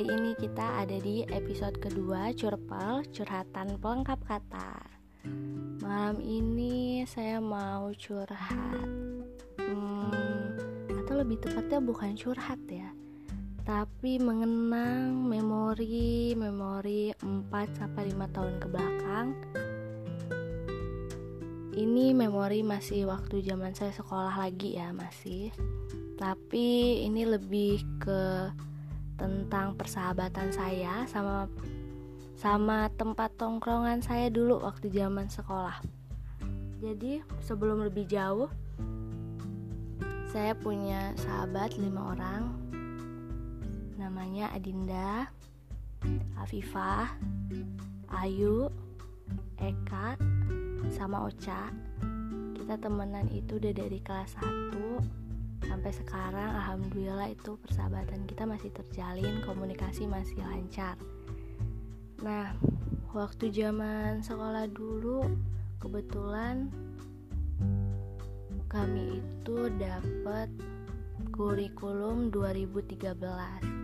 kali ini kita ada di episode kedua Curpel, curhatan pelengkap kata. Malam ini saya mau curhat. Hmm, Atau lebih tepatnya bukan curhat ya. Tapi mengenang memori-memori 4-5 tahun ke belakang. Ini memori masih waktu zaman saya sekolah lagi ya masih. Tapi ini lebih ke tentang persahabatan saya sama sama tempat tongkrongan saya dulu waktu zaman sekolah. Jadi sebelum lebih jauh, saya punya sahabat lima orang, namanya Adinda, Afifah, Ayu, Eka, sama Ocha. Kita temenan itu udah dari kelas 1 sampai sekarang alhamdulillah itu persahabatan kita masih terjalin komunikasi masih lancar. Nah waktu zaman sekolah dulu kebetulan kami itu dapat kurikulum 2013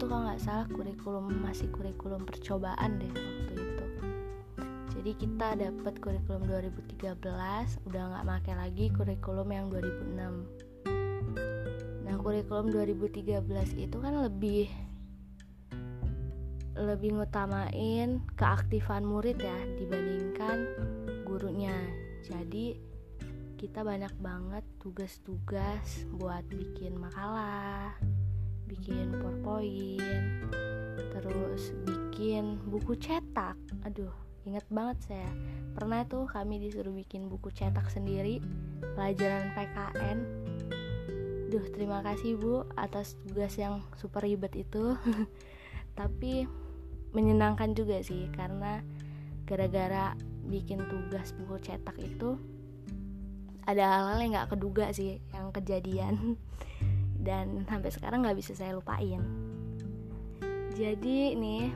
itu kalau nggak salah kurikulum masih kurikulum percobaan deh jadi kita dapat kurikulum 2013 udah nggak pakai lagi kurikulum yang 2006 nah kurikulum 2013 itu kan lebih lebih ngutamain keaktifan murid ya dibandingkan gurunya. Jadi kita banyak banget tugas-tugas buat bikin makalah bikin powerpoint terus bikin buku cetak. Aduh Ingat banget saya. Pernah tuh kami disuruh bikin buku cetak sendiri Pelajaran PKN Duh terima kasih bu atas tugas yang super ribet itu. Tapi menyenangkan juga sih Karena gara-gara bikin tugas buku cetak itu Ada hal-hal yang gak keduga sih yang kejadian. Dan sampai sekarang gak bisa saya lupain. Jadi nih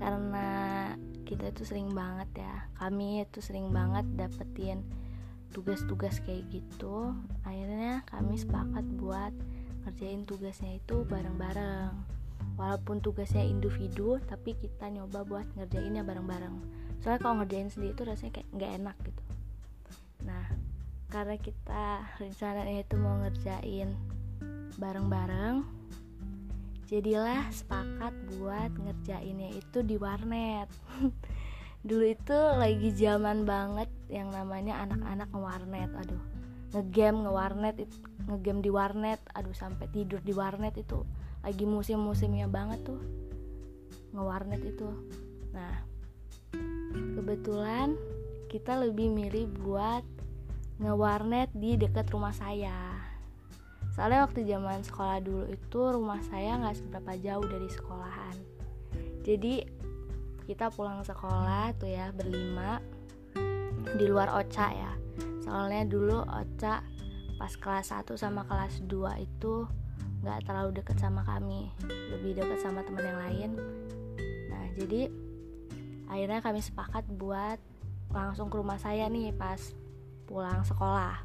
karena kita itu sering banget ya. Kami itu sering banget dapetin tugas-tugas kayak gitu. Akhirnya kami sepakat buat ngerjain tugasnya itu bareng-bareng. Walaupun tugasnya individu tapi kita nyoba buat ngerjainnya bareng-bareng. Soalnya kalau ngerjain sendiri itu rasanya kayak nggak enak gitu. Nah karena kita rencananya itu mau ngerjain bareng-bareng jadilah sepakat buat ngerjainnya itu di warnet. Dulu itu lagi zaman banget yang namanya anak-anak ngewarnet aduh. Ngegame ngewarnet ngegame di warnet aduh sampai tidur di warnet itu. Lagi musim-musimnya banget tuh ngewarnet itu. Nah kebetulan kita lebih milih buat ngewarnet di dekat rumah saya soalnya waktu zaman sekolah dulu itu rumah saya nggak seberapa jauh dari sekolahan. Jadi kita pulang sekolah tuh ya berlima di luar Oca ya. Soalnya dulu Oca pas kelas 1 sama kelas 2 itu nggak terlalu deket sama kami lebih deket sama teman yang lain. Nah jadi akhirnya kami sepakat buat langsung ke rumah saya nih pas pulang sekolah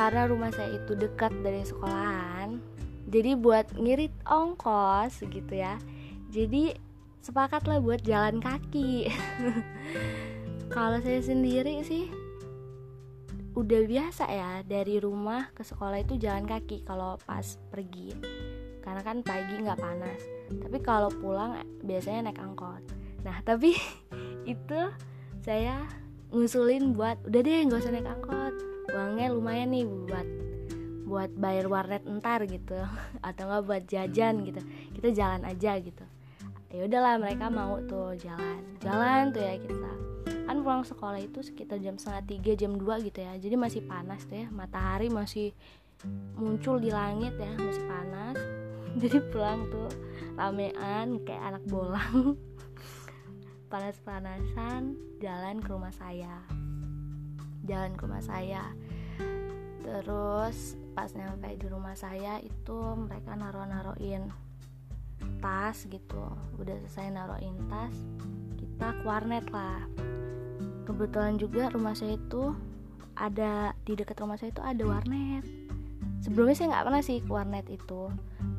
karena rumah saya itu dekat dari sekolahan jadi buat ngirit ongkos gitu ya. Jadi sepakatlah buat jalan kaki. Kalau saya sendiri sih udah biasa ya dari rumah ke sekolah itu jalan kaki kalau pas pergi. Karena kan pagi nggak panas. Tapi kalau pulang biasanya naik angkot. Nah tapi itu saya ngusulin buat udah deh nggak usah naik angkot uangnya lumayan nih buat buat bayar warnet entar gitu. Atau enggak buat jajan gitu. Kita jalan aja gitu. Ya udahlah mereka mau tuh jalan. Jalan tuh ya kita. Kan pulang sekolah itu sekitar jam setengah tiga jam dua gitu ya. Jadi masih panas tuh ya. Matahari masih muncul di langit ya. Masih panas. Jadi pulang tuh ramean kayak anak bolang. Panas-panasan jalan ke rumah saya jalan ke rumah saya. Terus pas nyampe di rumah saya itu mereka naro-naroin tas gitu. Udah selesai naroin tas kita ke warnet lah. Kebetulan juga rumah saya itu ada di dekat rumah saya itu ada warnet. Sebelumnya saya nggak pernah sih ke warnet itu.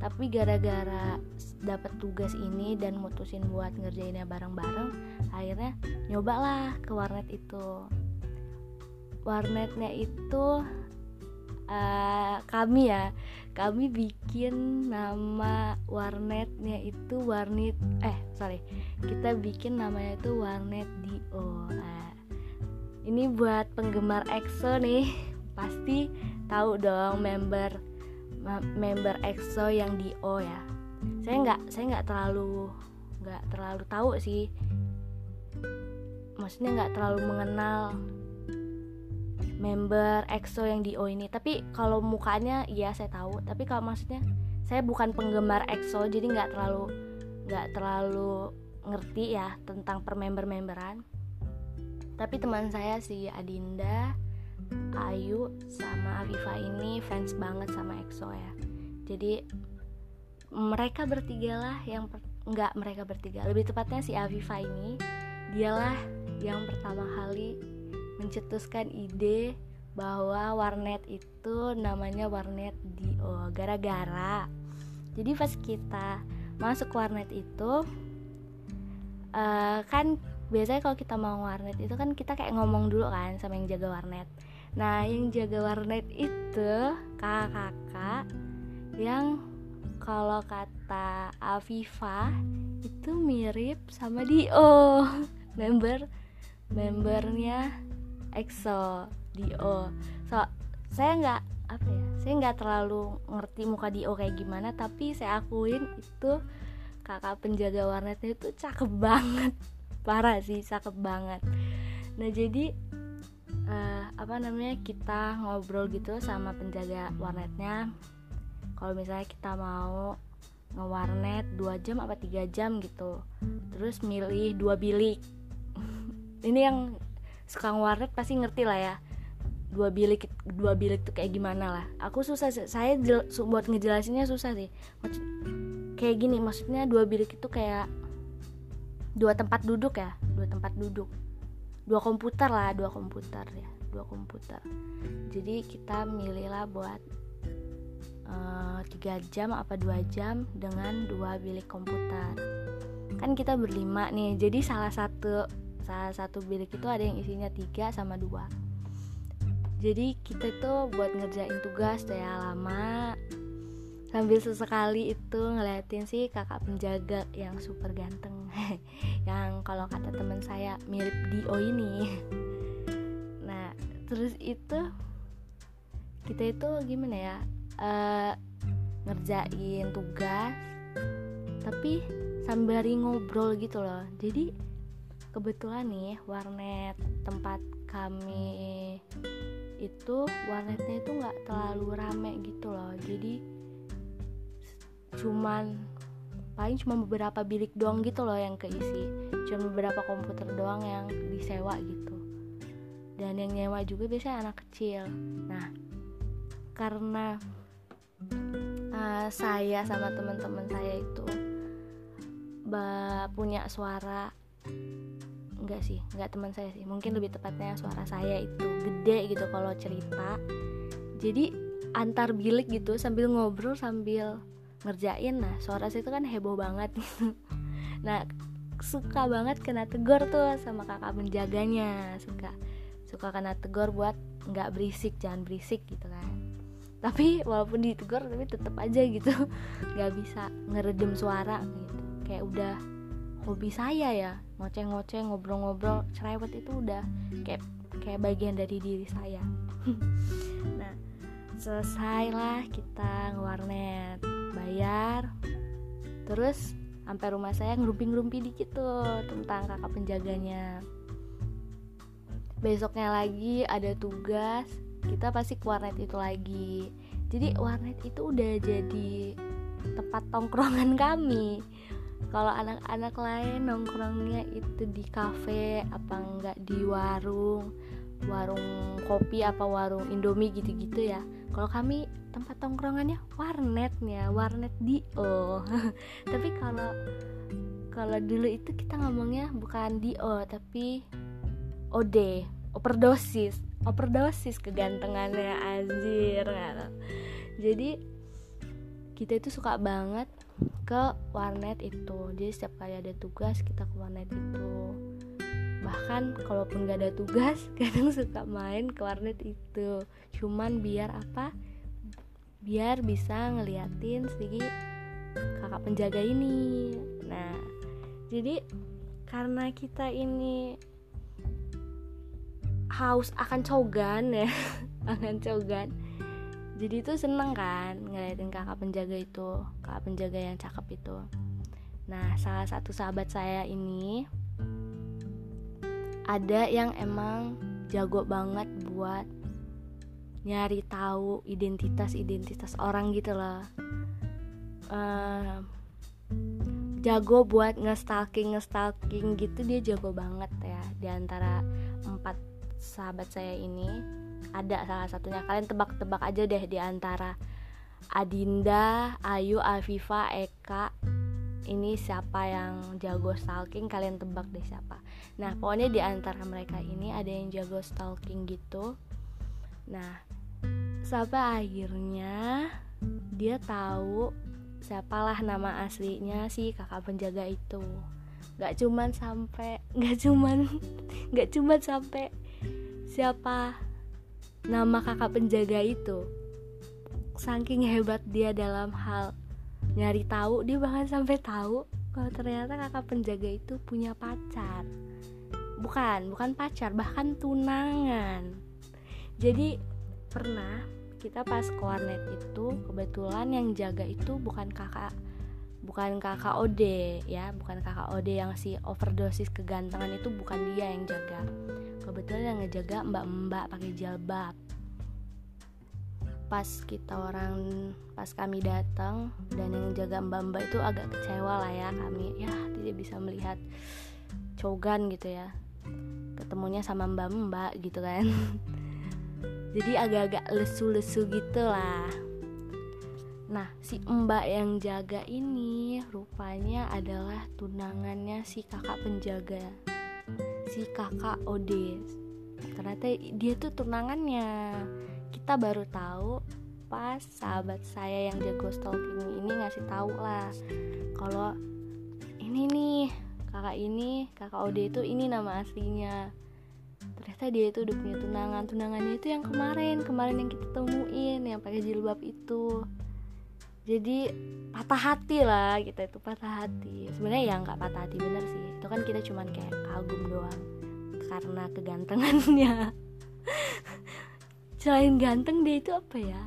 Tapi gara-gara dapat tugas ini dan mutusin buat ngerjainnya bareng-bareng akhirnya nyobalah ke warnet itu warnetnya itu uh, kami ya kami bikin nama warnetnya itu warnet eh sorry kita bikin namanya itu warnet dio nah, ini buat penggemar EXO nih pasti tahu dong member member EXO yang dio ya. Saya nggak saya nggak terlalu nggak terlalu tahu sih. Maksudnya nggak terlalu mengenal member EXO yang di O ini. Tapi kalau mukanya iya saya tahu. Tapi kalau maksudnya saya bukan penggemar EXO jadi nggak terlalu nggak terlalu ngerti ya tentang per member-memberan. Tapi teman saya si Adinda Ayu sama Aviva ini fans banget sama EXO ya. Jadi mereka bertiga lah yang nggak mereka bertiga lebih tepatnya si Aviva ini dialah yang pertama kali mencetuskan ide bahwa warnet itu namanya warnet Dio gara-gara. Jadi pas kita masuk warnet itu uh, kan biasanya kalau kita mau warnet itu kan kita kayak ngomong dulu kan sama yang jaga warnet. Nah yang jaga warnet itu kakak-kakak yang kalau kata Afifa itu mirip sama Dio. Member membernya EXO Dio so saya nggak apa ya saya nggak terlalu ngerti muka Dio kayak gimana tapi saya akuin itu kakak penjaga warnetnya itu cakep banget. Parah sih cakep banget. Nah jadi uh, apa namanya kita ngobrol gitu sama penjaga warnetnya. Kalau misalnya kita mau ngewarnet 2 jam apa tiga jam gitu terus milih dua bilik. Ini yang suka warnet pasti ngerti lah ya dua bilik dua bilik tuh kayak gimana lah. Aku susah saya buat ngejelasinnya susah sih. Maksud, kayak gini maksudnya dua bilik itu kayak dua tempat duduk ya dua tempat duduk. Dua komputer lah dua komputer ya dua komputer. Jadi kita milih lah buat eh, tiga uh, jam apa dua jam dengan dua bilik komputer. Kan kita berlima nih jadi salah satu salah satu bilik itu ada yang isinya tiga sama dua. Jadi kita itu buat ngerjain tugas ya lama sambil sesekali itu ngeliatin sih kakak penjaga yang super ganteng. Yang kalau kata teman saya mirip Dio ini. Nah terus itu kita itu gimana ya uh, ngerjain tugas tapi sambil ngobrol gitu loh. Jadi kebetulan nih warnet tempat kami itu warnetnya itu nggak terlalu rame gitu loh. Jadi cuman paling cuma beberapa bilik doang gitu loh yang keisi. Cuma beberapa komputer doang yang disewa gitu. Dan yang nyewa juga biasanya anak kecil. Nah karena uh, saya sama teman-teman saya itu punya suara enggak sih enggak teman saya sih. Mungkin lebih tepatnya suara saya itu gede gitu kalau cerita. Jadi antar bilik gitu sambil ngobrol sambil ngerjain. Nah suara saya itu kan heboh banget gitu. Nah suka banget kena tegur tuh sama kakak menjaganya suka suka kena tegur buat nggak berisik jangan berisik gitu kan. Tapi walaupun ditegur tapi tetap aja gitu. Nggak bisa ngeredem suara gitu. Kayak udah hobi saya ya ngoceh-ngoceh ngobrol-ngobrol cerewet itu udah kayak kayak bagian dari diri saya. Nah selesailah kita ngewarnet bayar terus sampai rumah saya ngerumpi-ngerumpi dikit tuh tentang kakak penjaganya. Besoknya lagi ada tugas kita pasti ke warnet itu lagi. Jadi warnet itu udah jadi tempat tongkrongan kami kalau anak-anak lain nongkrongnya itu di kafe apa enggak di warung warung kopi apa warung indomie gitu-gitu ya. Kalau kami tempat tongkrongannya warnetnya warnet dio tapi kalau kalau dulu itu kita ngomongnya bukan dio tapi ode overdosis overdosis kegantengannya anjir jadi kita itu suka banget ke warnet itu. Jadi setiap kali ada tugas kita ke warnet itu. Bahkan kalaupun gak ada tugas kadang suka main ke warnet itu. Cuman biar apa? Biar bisa ngeliatin si kakak penjaga ini. Nah jadi karena kita ini haus akan cogan ya akan cogan jadi itu seneng kan ngeliatin kakak penjaga itu kakak penjaga yang cakep itu. Nah salah satu sahabat saya ini ada yang emang jago banget buat nyari tahu identitas identitas orang gitu loh. Uh, jago buat ngestalking ngestalking gitu dia jago banget ya di antara empat sahabat saya ini ada salah satunya. Kalian tebak-tebak aja deh di antara Adinda, Ayu, Afifa, Eka. Ini siapa yang jago stalking? Kalian tebak deh siapa. Nah pokoknya di antara mereka ini ada yang jago stalking gitu. Nah sampai akhirnya dia tahu siapalah nama aslinya si kakak penjaga itu. Nggak cuman sampai nggak cuman nggak cuman sampai siapa nama kakak penjaga itu. Saking hebat dia dalam hal nyari tahu dia bahkan sampai tahu kalau ternyata kakak penjaga itu punya pacar. Bukan bukan pacar bahkan tunangan. Jadi pernah kita pas ke warnet itu kebetulan yang jaga itu bukan kakak bukan kakak Ode ya bukan kakak Ode yang si overdosis kegantengan itu bukan dia yang jaga kebetulan yang ngejaga mbak-mbak pakai jilbab. Pas kita orang pas kami datang dan yang jaga mbak-mbak itu agak kecewa lah ya kami ya tidak bisa melihat cogan gitu ya. Ketemunya sama mbak-mbak gitu kan. Jadi agak-agak lesu-lesu gitu lah. Nah si mbak yang jaga ini rupanya adalah tunangannya si kakak penjaga si kakak Ode. Ternyata dia tuh tunangannya. Kita baru tahu pas sahabat saya yang jago stalking ini ngasih tahu lah kalau ini nih kakak ini kakak Ode itu ini nama aslinya. Ternyata dia itu udah punya tunangan. Tunangannya itu yang kemarin kemarin yang kita temuin yang pakai jilbab itu jadi patah hati lah kita itu patah hati. Sebenarnya ya nggak patah hati bener sih. Itu kan kita cuman kayak kagum doang karena kegantengannya. Selain ganteng dia itu apa ya?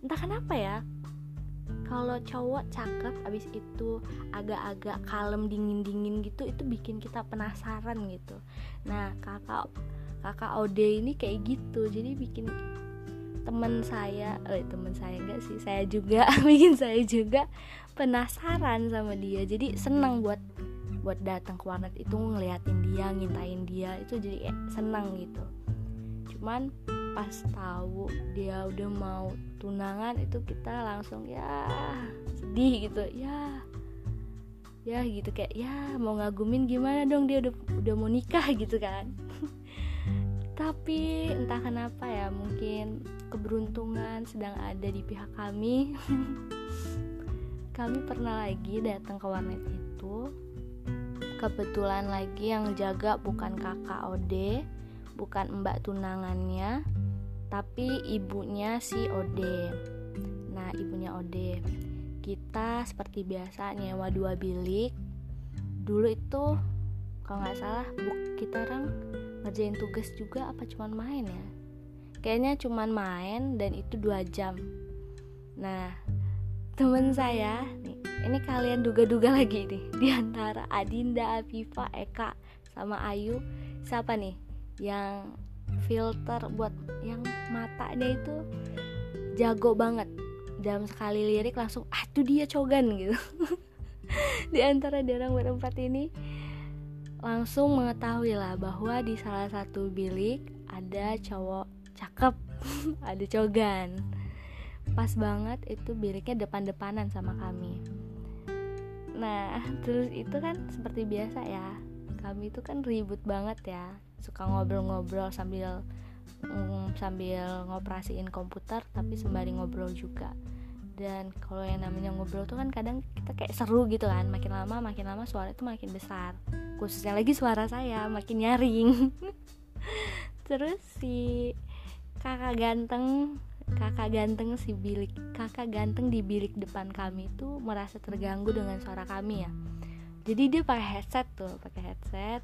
Entah kenapa ya kalau cowok cakep abis itu agak-agak kalem dingin-dingin gitu itu bikin kita penasaran gitu. Nah kakak kakak Ode ini kayak gitu jadi bikin teman saya eh teman saya enggak sih saya juga bikin saya juga penasaran sama dia. Jadi senang buat buat datang ke warnet itu ngeliatin dia ngintain dia itu jadi eh, senang gitu. Cuman pas tahu dia udah mau tunangan itu kita langsung ya sedih gitu ya ya gitu kayak ya mau ngagumin gimana dong dia udah udah mau nikah gitu kan. Tapi entah kenapa ya mungkin keberuntungan sedang ada di pihak kami. Kami pernah lagi datang ke warnet itu. Kebetulan lagi yang jaga bukan kakak Ode bukan mbak tunangannya tapi ibunya si Ode. Nah ibunya Ode. Kita seperti biasa nyewa dua bilik. Dulu itu kalau nggak salah kita orang ngerjain tugas juga apa cuman main ya kayaknya cuman main dan itu dua jam. Nah temen saya nih ini kalian duga-duga lagi nih di antara Adinda, Afifa, Eka sama Ayu siapa nih yang filter buat yang matanya itu jago banget. Dalam sekali lirik langsung ah tuh dia cogan gitu. Di antara orang berempat ini langsung mengetahui lah bahwa di salah satu bilik ada cowok cakep. Ada cogan. Pas banget itu biliknya depan-depanan sama kami. Nah terus itu kan seperti biasa ya. Kami itu kan ribut banget ya. Suka ngobrol-ngobrol sambil um, sambil ngoperasiin komputer tapi sembari ngobrol juga. Dan kalau yang namanya ngobrol tuh kan kadang kita kayak seru gitu kan. Makin lama makin lama suara itu makin besar. Khususnya lagi suara saya makin nyaring. Terus si kakak ganteng kakak ganteng si bilik kakak ganteng di bilik depan kami itu merasa terganggu dengan suara kami ya. Jadi dia pakai headset tuh pakai headset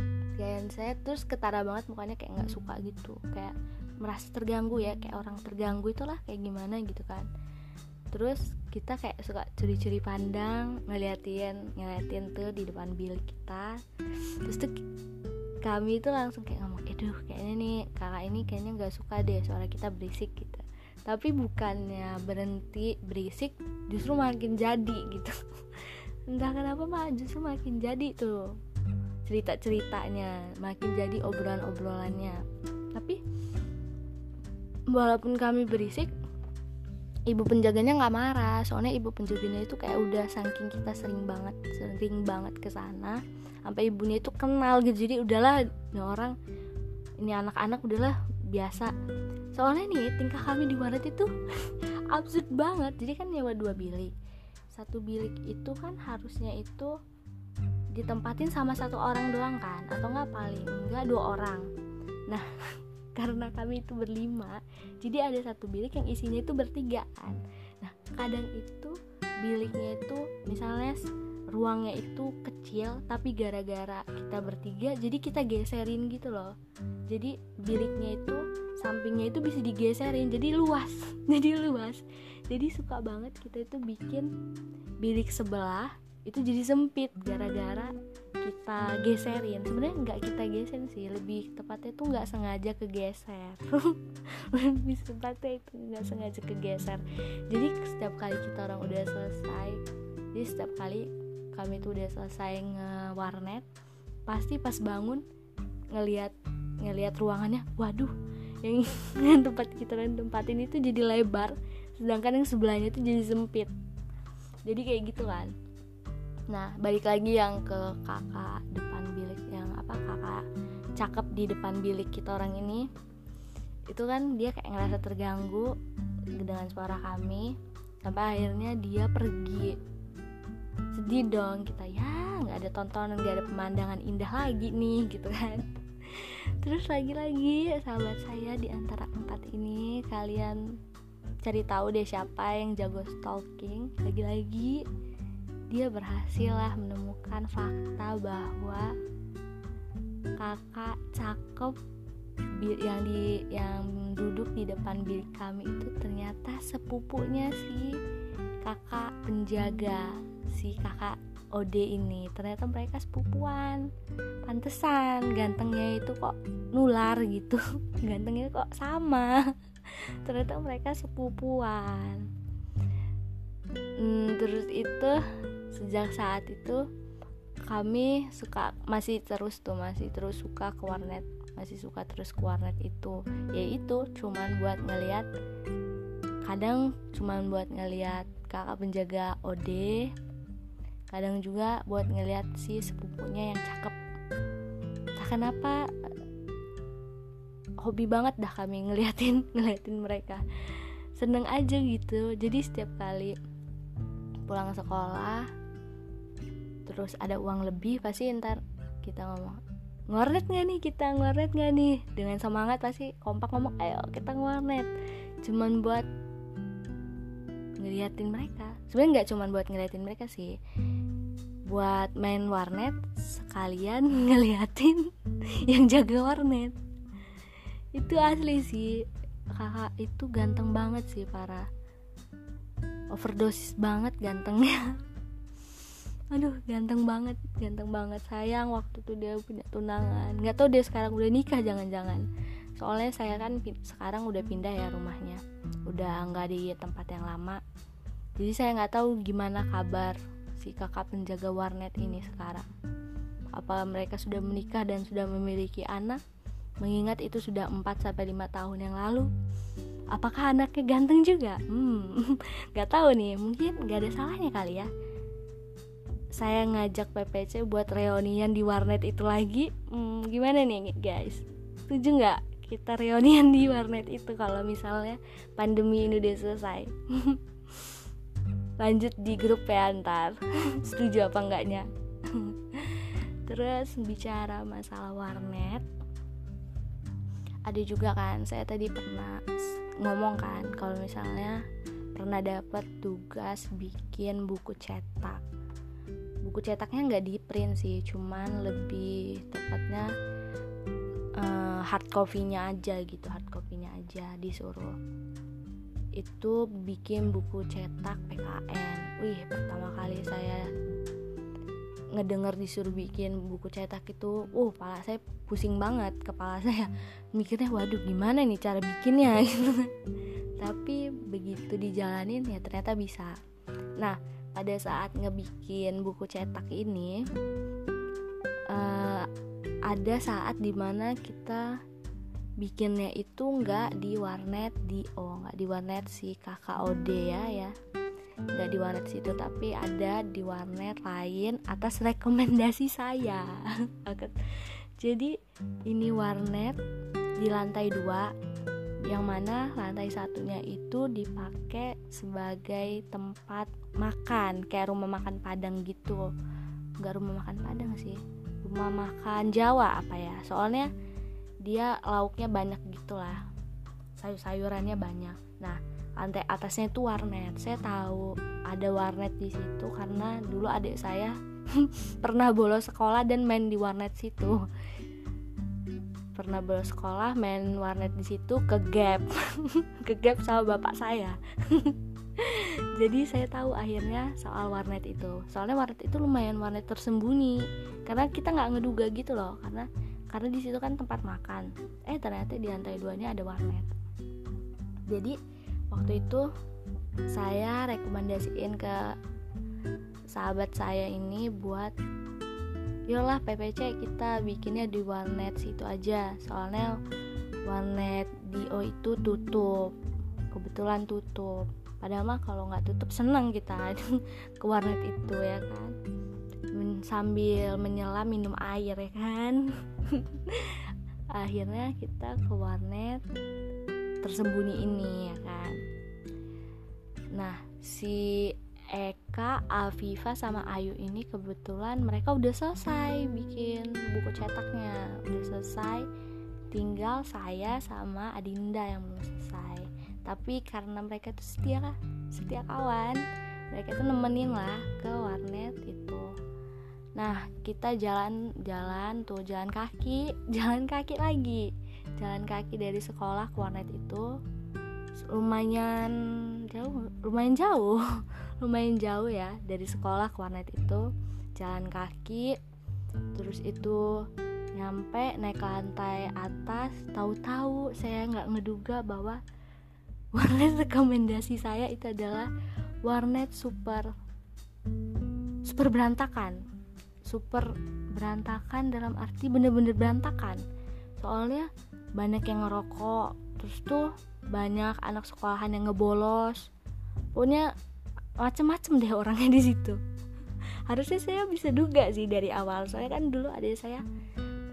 pakai headset terus ketara banget mukanya kayak nggak suka gitu. Kayak merasa terganggu ya kayak orang terganggu itulah kayak gimana gitu kan. Terus kita kayak suka curi-curi pandang ngeliatin ngeliatin tuh di depan bilik kita. Terus tuh kami itu langsung kayak ngomong aduh kayaknya nih kakak ini kayaknya nggak suka deh suara kita berisik gitu. Tapi bukannya berhenti berisik justru makin jadi gitu. Entah kenapa mah justru makin jadi tuh cerita ceritanya makin jadi obrolan obrolannya tapi walaupun kami berisik ibu penjaganya nggak marah. Soalnya ibu penjaganya itu kayak udah saking kita sering banget sering banget ke sana sampai ibunya itu kenal gitu. Jadi udahlah ini orang ini anak-anak udahlah biasa. Soalnya nih tingkah kami di warnet itu absurd banget. Jadi kan nyewa dua bilik. Satu bilik itu kan harusnya itu ditempatin sama satu orang doang kan? Atau nggak paling enggak dua orang? Nah karena kami itu berlima jadi ada satu bilik yang isinya itu bertiga kan nah kadang itu biliknya itu misalnya ruangnya itu kecil tapi gara-gara kita bertiga jadi kita geserin gitu loh. Jadi biliknya itu sampingnya itu bisa digeserin jadi luas jadi luas. Jadi suka banget kita itu bikin bilik sebelah itu jadi sempit gara-gara kita geserin. Sebenarnya nggak kita geserin sih lebih tepatnya tuh nggak sengaja kegeser. Lebih tepatnya itu nggak sengaja kegeser. Jadi setiap kali kita orang udah selesai jadi setiap kali kami tuh udah selesai nge-warnet pasti pas bangun ngelihat ngelihat ruangannya waduh yang tempat kita tempatin itu jadi lebar sedangkan yang sebelahnya itu jadi sempit. Jadi kayak gitu kan nah balik lagi yang ke kakak depan bilik yang apa kakak cakep di depan bilik kita orang ini. Itu kan dia kayak ngerasa terganggu dengan suara kami sampai akhirnya dia pergi. Sedih dong kita ya nggak ada tontonan nggak ada pemandangan indah lagi nih gitu kan. Terus lagi-lagi sahabat saya di antara empat ini kalian cari tahu deh siapa yang jago stalking. Lagi-lagi dia berhasil lah menemukan fakta bahwa kakak cakep yang di yang duduk di depan bilik kami itu ternyata sepupunya si kakak penjaga si kakak Ode ini. Ternyata mereka sepupuan. Pantesan gantengnya itu kok nular gitu. Gantengnya kok sama. Ternyata mereka sepupuan. Hmm, terus itu sejak saat itu kami suka masih terus tuh masih terus suka ke warnet. Masih suka terus ke warnet itu. Yaitu cuman buat ngeliat kadang cuman buat ngeliat kakak penjaga Ode kadang juga buat ngeliat si sepupunya yang cakep. Entah kenapa hobi banget dah kami ngeliatin ngeliatin mereka. Seneng aja gitu. Jadi setiap kali pulang sekolah terus ada uang lebih pasti ntar kita ngomong ngornet gak nih kita? Ngornet gak nih? Dengan semangat pasti kompak ngomong ayo kita ngornet cuman buat ngeliatin mereka. Sebenarnya nggak cuma buat ngeliatin mereka sih. Buat main warnet sekalian ngeliatin yang jaga warnet. Itu asli sih. Kakak itu ganteng banget sih para overdosis banget gantengnya aduh ganteng banget ganteng banget sayang waktu tuh dia punya tunangan nggak tahu dia sekarang udah nikah jangan-jangan soalnya saya kan sekarang udah pindah ya rumahnya udah nggak di tempat yang lama jadi saya nggak tahu gimana kabar si kakak penjaga warnet ini sekarang? Apa mereka sudah menikah dan sudah memiliki anak? Mengingat itu sudah 4 5 tahun yang lalu. Apakah anaknya ganteng juga? Hmm, gak tahu nih, mungkin gak ada salahnya kali ya. Saya ngajak PPC buat reunian di warnet itu lagi. Hmm, gimana nih guys? Setuju nggak? kita reunian di warnet itu kalau misalnya pandemi ini udah selesai lanjut di grup ya ntar setuju apa enggaknya terus bicara masalah warnet ada juga kan saya tadi pernah ngomong kan kalau misalnya pernah dapat tugas bikin buku cetak. Buku cetaknya nggak di print sih cuman lebih tepatnya uh, hard copy-nya aja gitu hard copy-nya aja disuruh. Itu bikin buku cetak PKN wih pertama kali saya ngedenger disuruh bikin buku cetak itu uh kepala saya pusing banget kepala saya mikirnya waduh gimana nih cara bikinnya? Gitu. Tapi begitu dijalanin ya ternyata bisa. Nah pada saat ngebikin buku cetak ini uh, ada saat di mana kita bikinnya itu nggak di warnet di oh nggak di warnet si KKOD ya ya nggak di warnet situ tapi ada di warnet lain atas rekomendasi saya. Jadi ini warnet di lantai dua yang mana lantai satunya itu dipakai sebagai tempat makan kayak rumah makan padang gitu. Nggak rumah makan padang sih rumah makan Jawa apa ya. Soalnya dia lauknya banyak gitulah sayur-sayurannya banyak. Nah lantai atasnya itu warnet. Saya tahu ada warnet di situ karena dulu adik saya pernah bolos sekolah dan main di warnet situ. Pernah bolos sekolah main warnet di situ ke gap ke gap sama bapak saya. Jadi saya tahu akhirnya soal warnet itu. Soalnya warnet itu lumayan warnet tersembunyi. Karena kita nggak ngeduga gitu loh. Karena karena di situ kan tempat makan. Eh ternyata di lantai duanya ada warnet. Jadi waktu itu saya rekomendasiin ke sahabat saya ini buat yolah PPC kita bikinnya di warnet situ aja. Soalnya warnet Dio itu tutup kebetulan tutup. Padahal mah kalau nggak tutup seneng kita ke warnet itu ya kan? Men sambil menyelam minum air ya kan? Akhirnya kita ke warnet tersembunyi ini ya kan? Nah si Eka, Afifa sama Ayu ini kebetulan mereka udah selesai bikin buku cetaknya. Udah selesai tinggal saya sama Adinda yang belum selesai. Tapi karena mereka tuh setia setia kawan mereka tuh nemenin lah ke warnet itu. Nah kita jalan jalan tuh jalan kaki jalan kaki lagi jalan kaki dari sekolah ke warnet itu lumayan jauh lumayan jauh lumayan jauh ya dari sekolah ke warnet itu. Jalan kaki terus itu nyampe naik ke lantai atas tahu-tahu saya nggak ngeduga bahwa warnet rekomendasi saya itu adalah warnet super super berantakan. Super berantakan dalam arti bener-bener berantakan. Soalnya banyak yang ngerokok terus tuh banyak anak sekolahan yang ngebolos. Pokoknya macem-macem deh orangnya di situ. Harusnya saya bisa duga sih dari awal. Soalnya kan dulu ada saya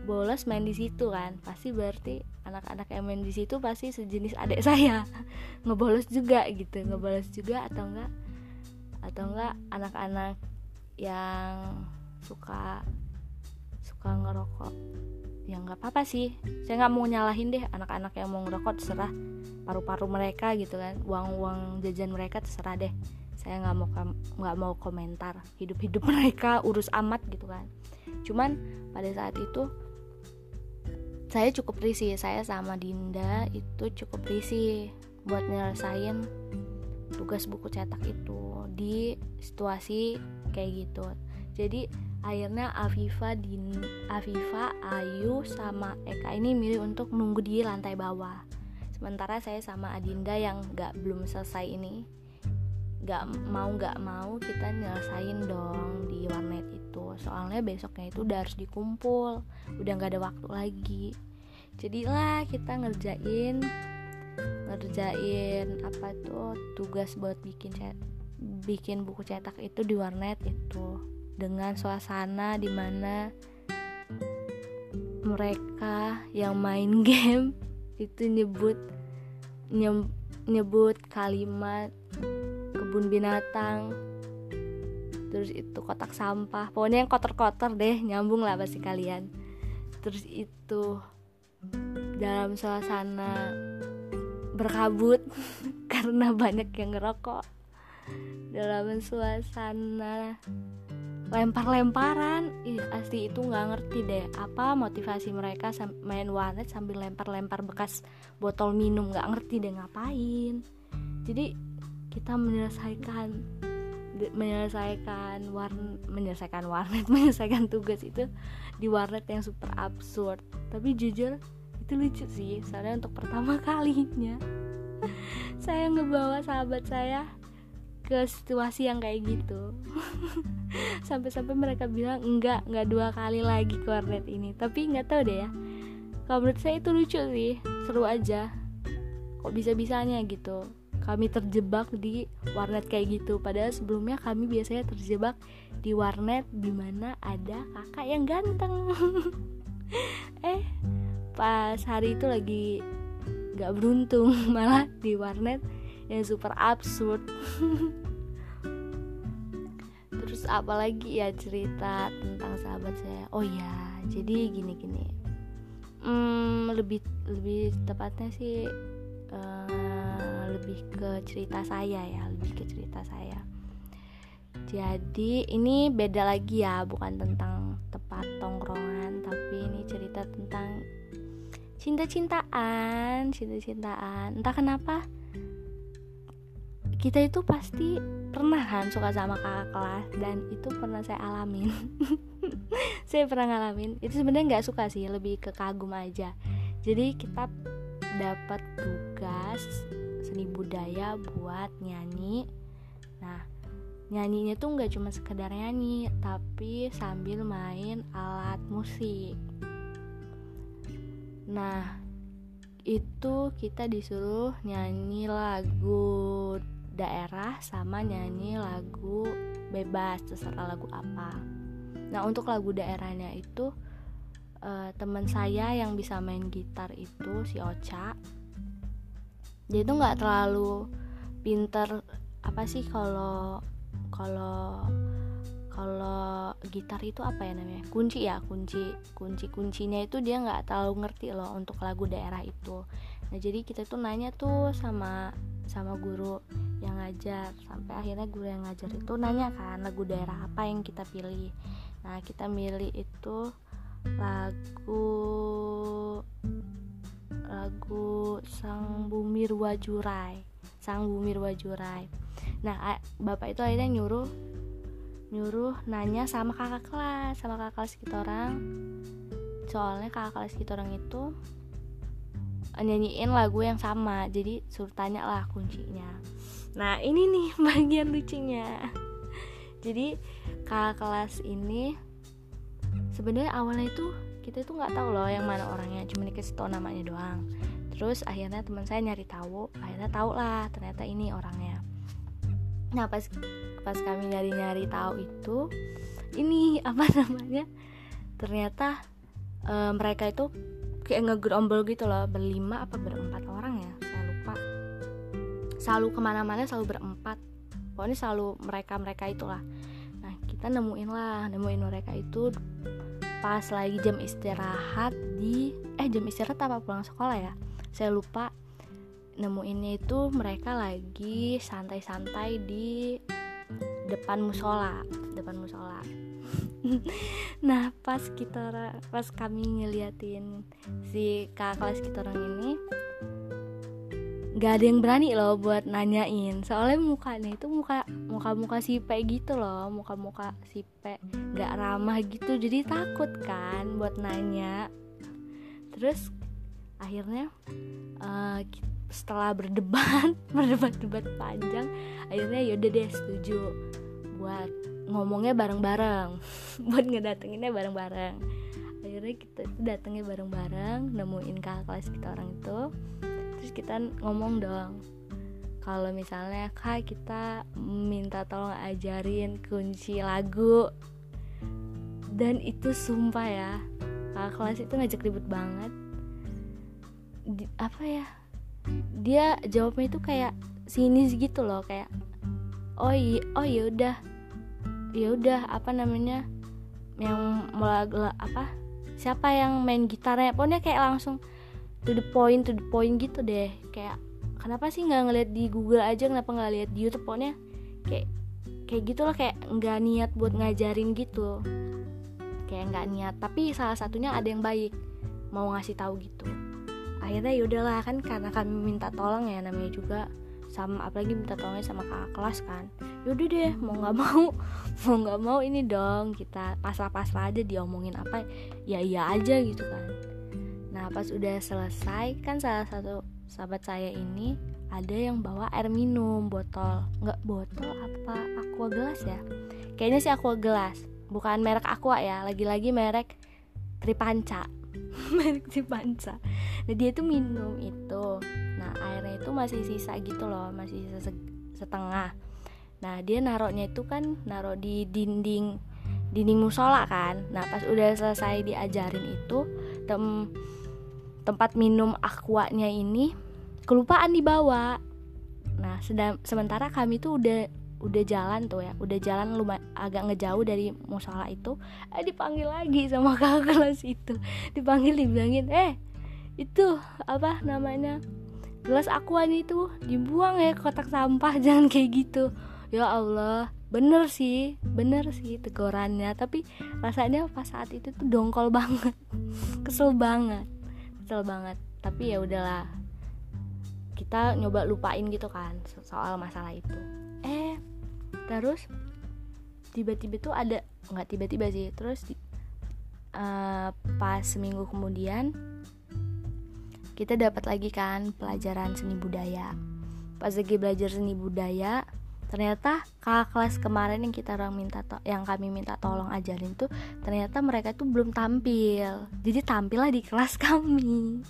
bolos main di situ kan. Pasti berarti anak-anak yang main di situ pasti sejenis adik saya. Ngebolos juga gitu. Ngebolos juga atau enggak? Atau enggak anak-anak yang suka suka ngerokok ya nggak apa-apa sih. Saya nggak mau nyalahin deh anak-anak yang mau ngerokok terserah. Paru-paru mereka gitu kan. Uang-uang jajan mereka terserah deh. Saya nggak mau nggak mau komentar hidup-hidup mereka urus amat gitu kan. Cuman pada saat itu saya cukup risih. Saya sama Dinda itu cukup risih buat nyelesain tugas buku cetak itu di situasi kayak gitu. Jadi akhirnya Afifa Din Afifa Ayu sama Eka ini milih untuk menunggu di lantai bawah. Sementara saya sama Adinda yang nggak belum selesai ini nggak mau nggak mau kita nyelesain dong di warnet itu. Soalnya besoknya itu udah harus dikumpul udah nggak ada waktu lagi. Jadilah kita ngerjain ngerjain apa tuh tugas buat bikin cet bikin buku cetak itu di warnet itu dengan suasana di mana mereka yang main game itu nyebut nyebut kalimat kebun binatang. Terus itu kotak sampah. Pokoknya yang kotor-kotor deh nyambung lah pasti kalian. Terus itu dalam suasana berkabut karena banyak yang ngerokok. Dalam suasana lempar-lemparan. Ih asli itu nggak ngerti deh. Apa motivasi mereka main warnet sambil lempar-lempar bekas botol minum? Nggak ngerti deh ngapain? Jadi kita menyelesaikan menyelesaikan warn menyelesaikan warnet menyelesaikan tugas itu di warnet yang super absurd. Tapi jujur itu lucu sih soalnya untuk pertama kalinya. Saya ngebawa sahabat saya ke situasi yang kayak gitu. Sampai-sampai mereka bilang enggak enggak dua kali lagi ke warnet ini. Tapi nggak tahu deh ya. Kalau menurut saya itu lucu sih seru aja. Kok bisa bisanya gitu kami terjebak di warnet kayak gitu. Padahal sebelumnya kami biasanya terjebak di warnet di mana ada kakak yang ganteng. Eh pas hari itu lagi nggak beruntung malah di warnet yang super absurd. Terus apalagi ya cerita tentang sahabat saya? Oh ya jadi gini gini hmm, lebih lebih tepatnya sih uh, lebih ke cerita saya ya lebih ke cerita saya. Jadi ini beda lagi ya bukan tentang tempat tongkrongan tapi ini cerita tentang cinta-cintaan cinta-cintaan. Entah kenapa kita itu pasti pernah kan suka sama kakak kelas dan itu pernah saya alamin. Saya pernah ngalamin. Itu sebenarnya nggak suka sih lebih ke kagum aja. Jadi kita dapat tugas seni budaya buat nyanyi. Nah nyanyinya tuh nggak cuma sekedar nyanyi tapi sambil main alat musik. Nah itu kita disuruh nyanyi lagu daerah sama nyanyi lagu bebas terserah lagu apa. Nah untuk lagu daerahnya itu uh, teman saya yang bisa main gitar itu si Ocha dia itu nggak terlalu pinter apa sih kalau kalau kalau gitar itu apa ya namanya? Kunci ya kunci kunci kuncinya itu dia nggak terlalu ngerti loh untuk lagu daerah itu. Nah jadi kita tuh nanya tuh sama sama guru yang ngajar. Sampai akhirnya guru yang ngajar itu nanya kan lagu daerah apa yang kita pilih? Nah kita milih itu lagu lagu Sang Bumi Wajurai Sang Bumi Wajurai nah bapak itu akhirnya nyuruh nyuruh nanya sama kakak kelas sama kakak kelas kita orang. Soalnya kakak kelas kita orang itu nyanyiin lagu yang sama. Jadi suruh tanya lah kuncinya. Nah ini nih bagian lucunya. Jadi kakak kelas ini sebenarnya awalnya itu kita itu nggak tahu loh yang mana orangnya cuma dikasih tau namanya doang. Terus akhirnya teman saya nyari tahu akhirnya tahu lah ternyata ini orangnya. Nah pas pas kami nyari nyari tahu itu ini apa namanya ternyata e, mereka itu kayak ngegerombol gitu loh berlima apa berempat orang ya saya lupa. Selalu ke mana-mana selalu berempat. Pokoknya selalu mereka mereka itulah. Nah kita nemuin lah nemuin mereka itu pas lagi jam istirahat di eh jam istirahat apa pulang sekolah ya? Saya lupa. Nemuinnya itu mereka lagi santai-santai di depan musola depan musola nah pas kita pas kami ngeliatin si kakak kelas kita orang ini nggak ada yang berani loh buat nanyain. Soalnya mukanya itu muka muka muka si Pe gitu loh muka muka si Pe nggak ramah gitu. Jadi takut kan buat nanya. Terus akhirnya uh, setelah berdebat berdebat-debat panjang akhirnya yaudah deh setuju buat ngomongnya bareng-bareng buat ngedatenginnya bareng-bareng. Akhirnya kita itu datangnya bareng-bareng nemuin kakak kelas kita orang itu. Terus kita ngomong dong kalau misalnya kak kita minta tolong ajarin kunci lagu. Dan itu sumpah ya kakak kelas itu ngajak ribut banget. Di, apa ya dia jawabnya itu kayak sinis gitu loh kayak oh iya oh ya udah ya udah apa namanya yang mulai apa siapa yang main gitarnya pokoknya kayak langsung to the point to the point gitu deh. Kayak kenapa sih nggak ngeliat di Google aja kenapa nggak lihat di YouTube? Pokoknya kayak kayak gitu loh kayak nggak niat buat ngajarin gitu. Kayak nggak niat tapi salah satunya ada yang baik mau ngasih tahu gitu. Akhirnya yaudahlah kan karena kami minta tolong ya namanya juga sama apalagi minta tolongnya sama kakak kelas kan. Yaudah deh mau nggak mau mau nggak mau ini dong kita pasrah-pasrah aja diomongin apa ya iya aja gitu kan. Nah pas udah selesai kan salah satu sahabat saya ini ada yang bawa air minum botol. Nggak botol apa aqua gelas ya? Kayaknya sih aqua gelas bukan merek aqua ya lagi-lagi merek Tripanca. Merek Tripanca. Nah dia tuh minum itu airnya itu masih sisa gitu loh masih sisa setengah. Nah dia naroknya itu kan narok di dinding dinding musola kan. Nah pas udah selesai diajarin itu tem tempat minum aquanya ini kelupaan dibawa. Nah sedang sementara kami tuh udah udah jalan tuh ya udah jalan lumayan agak ngejauh dari musola itu eh dipanggil lagi sama kakak kelas itu. Dipanggil dibilangin eh itu apa namanya gelas aqua itu dibuang ya kotak sampah jangan kayak gitu. Ya Allah bener sih bener sih tegurannya. Tapi rasanya pas saat itu tuh dongkol banget kesel banget kesel banget. Tapi ya udahlah kita nyoba lupain gitu kan soal masalah itu. Eh terus tiba-tiba tuh ada nggak tiba-tiba sih terus uh, pas seminggu kemudian kita dapat lagi kan pelajaran seni budaya. Pas lagi belajar seni budaya ternyata kakak kelas kemarin yang kita orang minta yang kami minta tolong ajarin tuh ternyata mereka tuh belum tampil. Jadi tampillah di kelas kami.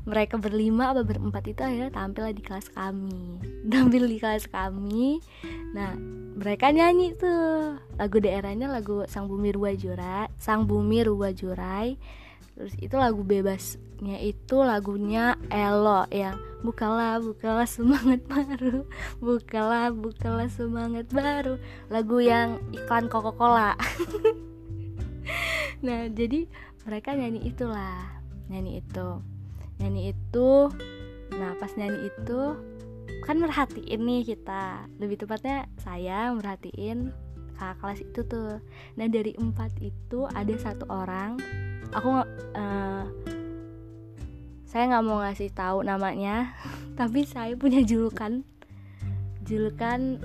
Mereka berlima atau berempat itu akhirnya tampil di kelas kami. Tampil di kelas kami. Nah mereka nyanyi tuh. Lagu daerahnya lagu Sang Bumi Rua Jurai Sang Bumi Rua Jurai terus itu lagu bebasnya itu lagunya Elo yang bukalah bukalah semangat baru. Bukalah bukalah semangat baru. Lagu yang iklan Coca Cola nah jadi mereka nyanyi itulah. Nyanyi itu. Nyanyi itu. Nah pas nyanyi itu kan merhatiin nih kita. Lebih tepatnya saya merhatiin kakak kelas itu tuh. Nah dari empat itu ada satu orang aku uh, saya nggak mau ngasih tahu namanya tapi saya punya julukan julukan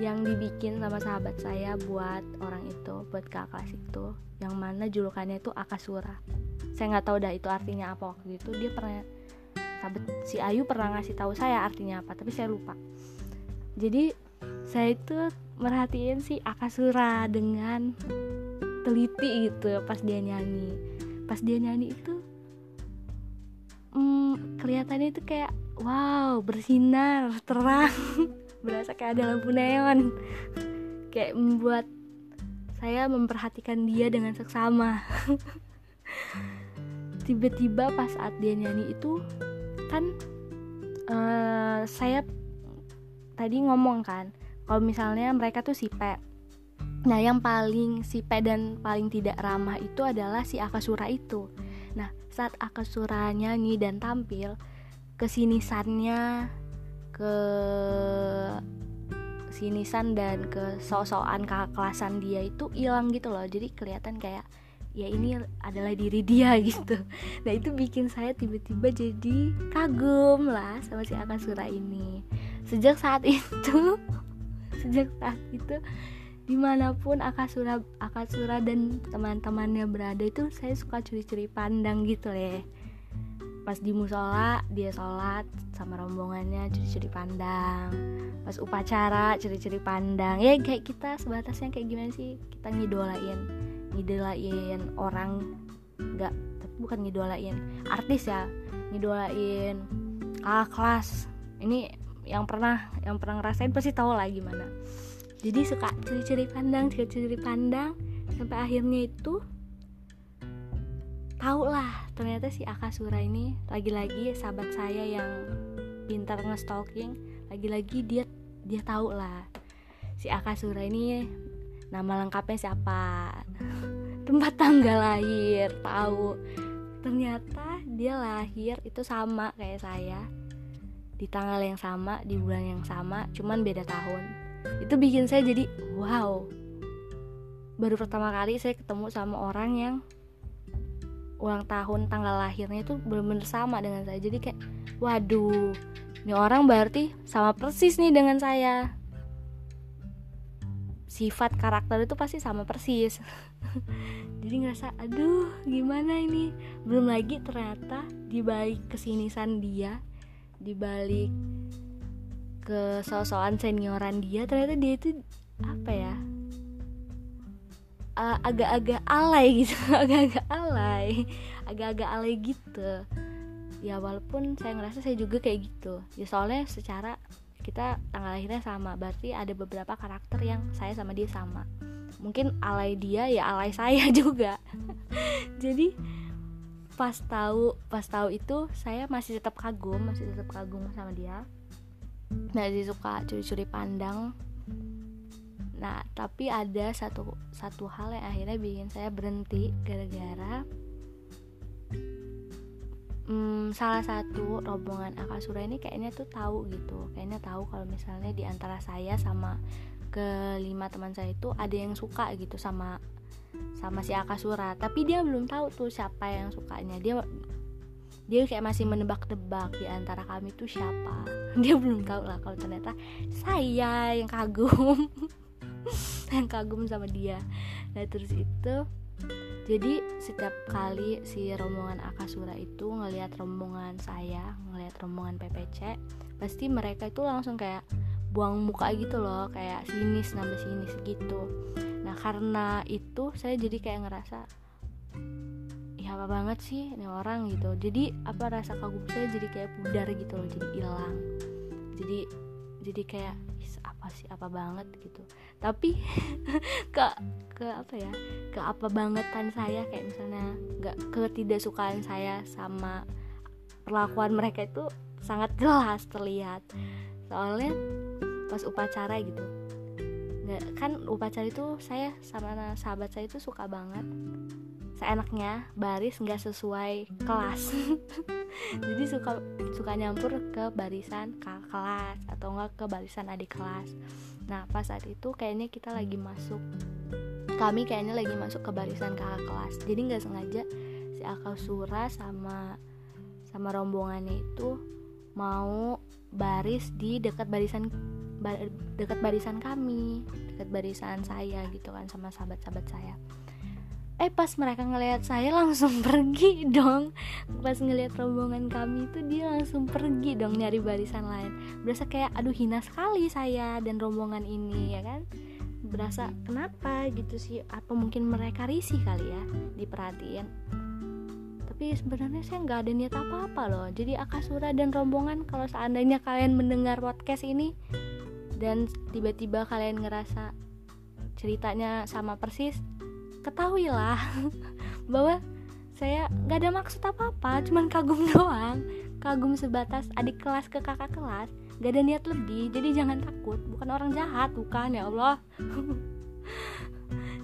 yang dibikin sama sahabat saya buat orang itu buat kakak kelas itu yang mana julukannya itu Akasura. Saya nggak tahu dah itu artinya apa waktu itu. Dia pernah sahabat si Ayu pernah ngasih tahu saya artinya apa tapi saya lupa. Jadi saya itu merhatiin si Akasura dengan teliti gitu pas dia nyanyi. Pas dia nyanyi itu hmm, kelihatannya itu kayak wow bersinar terang. Berasa kayak ada lampu neon. Kayak membuat saya memperhatikan dia dengan seksama. Tiba-tiba pas saat dia nyanyi itu kan uh, saya tadi ngomong kan kalau misalnya mereka tuh sipe nah yang paling sipe dan paling tidak ramah itu adalah si Akasura itu. Nah saat Akasura nyanyi dan tampil kesinisannya ke sinisan dan ke sosokan kakak kelasan dia itu hilang gitu loh. Jadi kelihatan kayak ya ini adalah diri dia gitu. Nah itu bikin saya tiba-tiba jadi kagum lah sama si Akasura ini. Sejak saat itu sejak saat itu di mana pun Akasura Akasura dan teman-temannya berada itu saya suka curi-curi pandang gitu deh pas di musola dia sholat sama rombongannya curi-curi pandang. Pas upacara curi-curi pandang. Ya kayak kita sebatasnya kayak gimana sih? Kita ngidolain ngidolain orang nggak tapi bukan ngidolain artis ya. Ngidolain kakak kelas ini yang pernah yang pernah ngerasain pasti tahu lah gimana jadi suka ciri-ciri pandang ciri-ciri pandang. Sampai akhirnya itu tahu lah ternyata si Akasura ini lagi-lagi sahabat saya yang pintar nge-stalking. Lagi-lagi dia dia tahu lah si Akasura ini nama lengkapnya siapa. Tempat tanggal lahir tahu. Ternyata dia lahir itu sama kayak saya. Di tanggal yang sama di bulan yang sama cuman beda tahun itu bikin saya jadi wow. Baru pertama kali saya ketemu sama orang yang ulang tahun tanggal lahirnya itu benar-benar sama dengan saya. Jadi kayak waduh ini orang berarti sama persis nih dengan saya. Sifat karakter itu pasti sama persis. Jadi ngerasa aduh gimana ini? Belum lagi ternyata di balik kesinisan dia di balik ke sosokan senioran dia ternyata dia itu apa ya uh, agak-agak alay gitu agak-agak alay agak-agak alay gitu. Ya walaupun saya ngerasa saya juga kayak gitu. Ya soalnya secara kita tanggal lahirnya sama berarti ada beberapa karakter yang saya sama dia sama. Mungkin alay dia ya alay saya juga. Jadi pas tahu pas tahu itu saya masih tetap kagum masih tetap kagum sama dia masih suka curi-curi pandang. Nah tapi ada satu satu hal yang akhirnya bikin saya berhenti gara-gara hmm, salah satu rombongan Akasura ini kayaknya tuh tahu gitu. Kayaknya tahu kalau misalnya di antara saya sama kelima teman saya itu ada yang suka gitu sama sama si Akasura tapi dia belum tahu tuh siapa yang sukanya. Dia dia kayak masih menebak-nebak di antara kami tuh siapa. Dia belum tahu lah kalau ternyata saya yang kagum. Yang kagum sama dia. Nah terus itu jadi setiap kali si rombongan Akasura itu ngelihat rombongan saya ngelihat rombongan PPC pasti mereka itu langsung kayak buang muka gitu loh kayak sinis nambah sinis gitu. Nah karena itu saya jadi kayak ngerasa apa banget sih ini orang gitu. Jadi apa rasa kagum saya jadi kayak pudar gitu loh jadi hilang. Jadi jadi kayak apa sih apa banget? gitu. Tapi ke ke apa ya ke apa bangetan saya kayak misalnya nggak ketidaksukaan saya sama perlakuan mereka itu sangat jelas terlihat. Soalnya pas upacara gitu nggak kan upacara itu saya sama sahabat saya itu suka banget. Seenaknya baris nggak sesuai kelas. Jadi suka suka nyampur ke barisan kakak kelas atau enggak ke barisan adik kelas. Nah pas saat itu kayaknya kita lagi masuk. Kami kayaknya lagi masuk ke barisan kakak kelas. Jadi nggak sengaja si akal sura sama sama rombongannya itu mau baris di dekat barisan dekat barisan kami dekat barisan saya gitu kan sama sahabat-sahabat saya. Eh pas mereka ngelihat saya langsung pergi dong. Pas ngelihat rombongan kami itu dia langsung pergi dong nyari barisan lain. Berasa kayak aduh hina sekali saya dan rombongan ini ya kan? Berasa kenapa? gitu sih. Apa mungkin mereka risih kali ya diperhatiin. Tapi sebenarnya saya nggak ada niat apa-apa loh. Jadi Akasura dan rombongan kalau seandainya kalian mendengar podcast ini dan tiba-tiba kalian ngerasa ceritanya sama persis ketahuilah bahwa saya nggak ada maksud apa-apa cuman kagum doang kagum sebatas adik kelas ke kakak kelas gak ada niat lebih jadi jangan takut bukan orang jahat bukan ya Allah.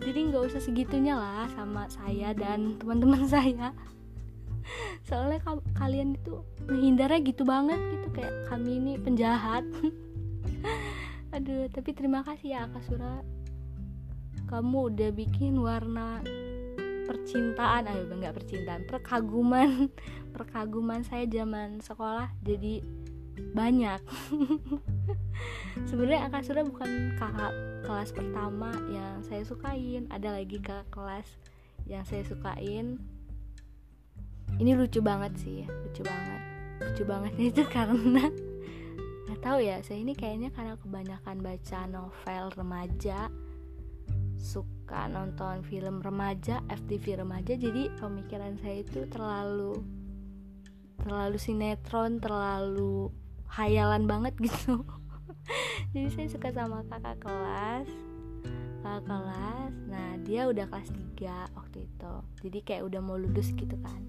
Jadi nggak usah segitunya lah sama saya dan teman-teman saya. Soalnya kalian itu menghindarnya gitu banget gitu kayak kami ini penjahat aduh tapi terima kasih ya Akasura kamu udah bikin warna percintaan ayo nggak percintaan perkaguman. Perkaguman saya zaman sekolah jadi banyak. Sebenarnya Akasura bukan kakak kelas pertama yang saya sukain. Ada lagi kakak kelas yang saya sukain. Ini lucu banget sih lucu banget. Lucu banget itu karena nggak tahu ya saya ini kayaknya karena kebanyakan baca novel remaja suka nonton film remaja FTV remaja jadi pemikiran saya itu terlalu terlalu sinetron terlalu hayalan banget gitu. Jadi saya suka sama kakak kelas kakak kelas. Nah dia udah kelas 3 waktu itu. Jadi kayak udah mau lulus gitu kan